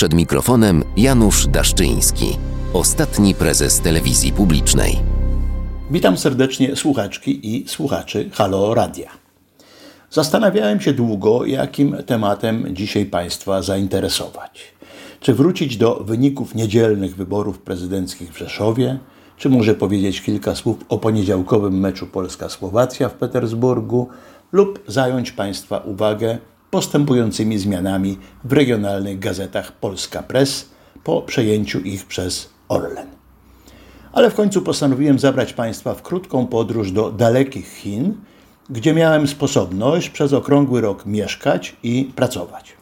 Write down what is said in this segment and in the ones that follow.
Przed mikrofonem Janusz Daszczyński, ostatni prezes telewizji publicznej. Witam serdecznie słuchaczki i słuchaczy Halo Radia. Zastanawiałem się długo, jakim tematem dzisiaj Państwa zainteresować. Czy wrócić do wyników niedzielnych wyborów prezydenckich w Rzeszowie, czy może powiedzieć kilka słów o poniedziałkowym meczu Polska-Słowacja w Petersburgu, lub zająć Państwa uwagę postępującymi zmianami w regionalnych gazetach Polska Press po przejęciu ich przez Orlen. Ale w końcu postanowiłem zabrać Państwa w krótką podróż do dalekich Chin, gdzie miałem sposobność przez okrągły rok mieszkać i pracować.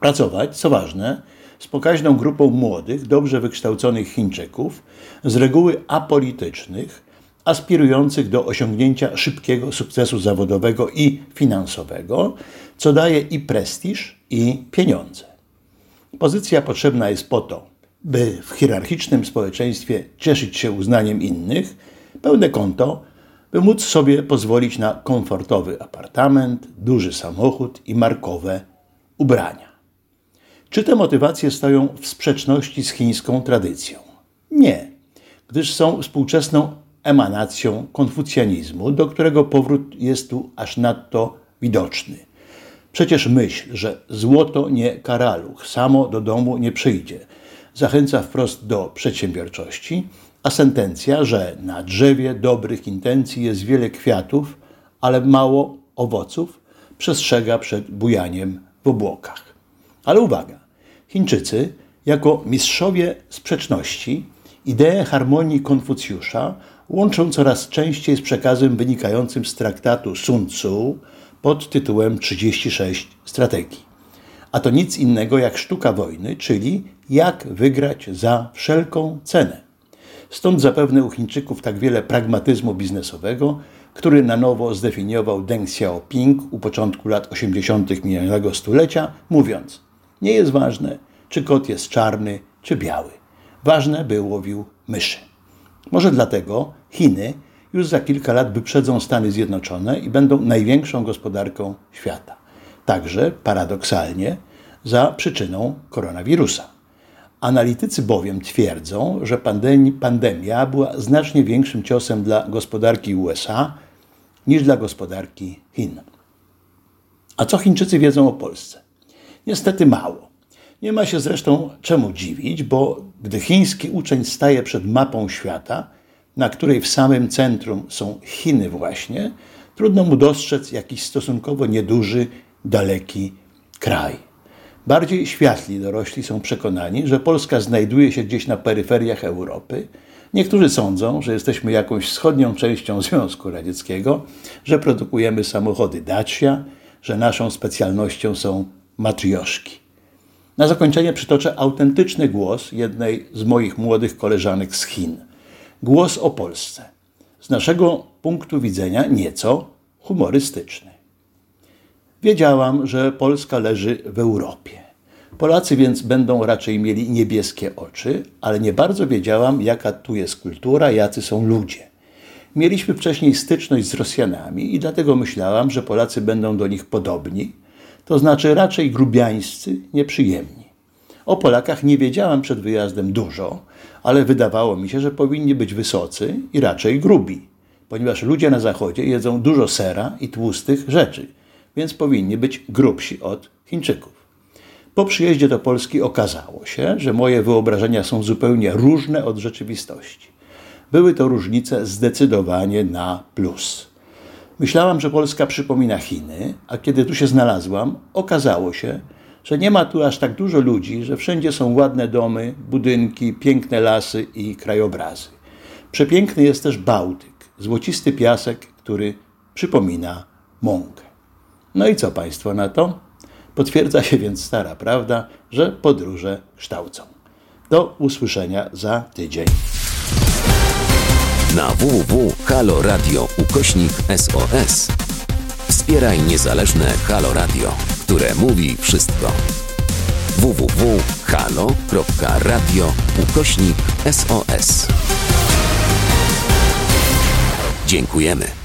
Pracować, co ważne, z pokaźną grupą młodych, dobrze wykształconych Chińczyków, z reguły apolitycznych, aspirujących do osiągnięcia szybkiego sukcesu zawodowego i finansowego, co daje i prestiż, i pieniądze. Pozycja potrzebna jest po to, by w hierarchicznym społeczeństwie cieszyć się uznaniem innych, pełne konto, by móc sobie pozwolić na komfortowy apartament, duży samochód i markowe ubrania. Czy te motywacje stoją w sprzeczności z chińską tradycją? Nie, gdyż są współczesną emanacją konfucjanizmu, do którego powrót jest tu aż nadto widoczny. Przecież myśl, że złoto nie karaluch, samo do domu nie przyjdzie, zachęca wprost do przedsiębiorczości, a sentencja, że na drzewie dobrych intencji jest wiele kwiatów, ale mało owoców, przestrzega przed bujaniem w obłokach. Ale uwaga, Chińczycy, jako mistrzowie sprzeczności, ideę harmonii Konfucjusza łączą coraz częściej z przekazem wynikającym z traktatu Sun Tzu pod tytułem 36 strategii. A to nic innego jak sztuka wojny, czyli jak wygrać za wszelką cenę. Stąd zapewne u Chińczyków tak wiele pragmatyzmu biznesowego, który na nowo zdefiniował Deng Xiaoping u początku lat 80. minionego stulecia, mówiąc: Nie jest ważne, czy kot jest czarny, czy biały. Ważne, by łowił myszy. Może dlatego Chiny już za kilka lat wyprzedzą Stany Zjednoczone i będą największą gospodarką świata. Także paradoksalnie za przyczyną koronawirusa. Analitycy bowiem twierdzą, że pandemia była znacznie większym ciosem dla gospodarki USA niż dla gospodarki Chin. A co Chińczycy wiedzą o Polsce? Niestety mało. Nie ma się zresztą czemu dziwić, bo gdy chiński uczeń staje przed mapą świata, na której w samym centrum są Chiny właśnie, trudno mu dostrzec jakiś stosunkowo nieduży, daleki kraj. Bardziej światli dorośli są przekonani, że Polska znajduje się gdzieś na peryferiach Europy. Niektórzy sądzą, że jesteśmy jakąś wschodnią częścią Związku Radzieckiego, że produkujemy samochody Dacia, że naszą specjalnością są matrioszki. Na zakończenie przytoczę autentyczny głos jednej z moich młodych koleżanek z Chin. Głos o Polsce. Z naszego punktu widzenia nieco humorystyczny. Wiedziałam, że Polska leży w Europie. Polacy więc będą raczej mieli niebieskie oczy, ale nie bardzo wiedziałam, jaka tu jest kultura, jacy są ludzie. Mieliśmy wcześniej styczność z Rosjanami i dlatego myślałam, że Polacy będą do nich podobni, to znaczy raczej grubiańscy, nieprzyjemni. O Polakach nie wiedziałam przed wyjazdem dużo, ale wydawało mi się, że powinni być wysocy i raczej grubi, ponieważ ludzie na zachodzie jedzą dużo sera i tłustych rzeczy, więc powinni być grubsi od Chińczyków. Po przyjeździe do Polski okazało się, że moje wyobrażenia są zupełnie różne od rzeczywistości. Były to różnice zdecydowanie na plus. Myślałam, że Polska przypomina Chiny, a kiedy tu się znalazłam, okazało się, że nie ma tu aż tak dużo ludzi, że wszędzie są ładne domy, budynki, piękne lasy i krajobrazy. Przepiękny jest też Bałtyk, złocisty piasek, który przypomina mąkę. No i co Państwo na to? Potwierdza się więc stara prawda, że podróże kształcą. Do usłyszenia za tydzień. Na www.haloradio ukośnik SOS wspieraj niezależne Halo Radio, które mówi wszystko. www.halo.radio ukośnik SOS Dziękujemy.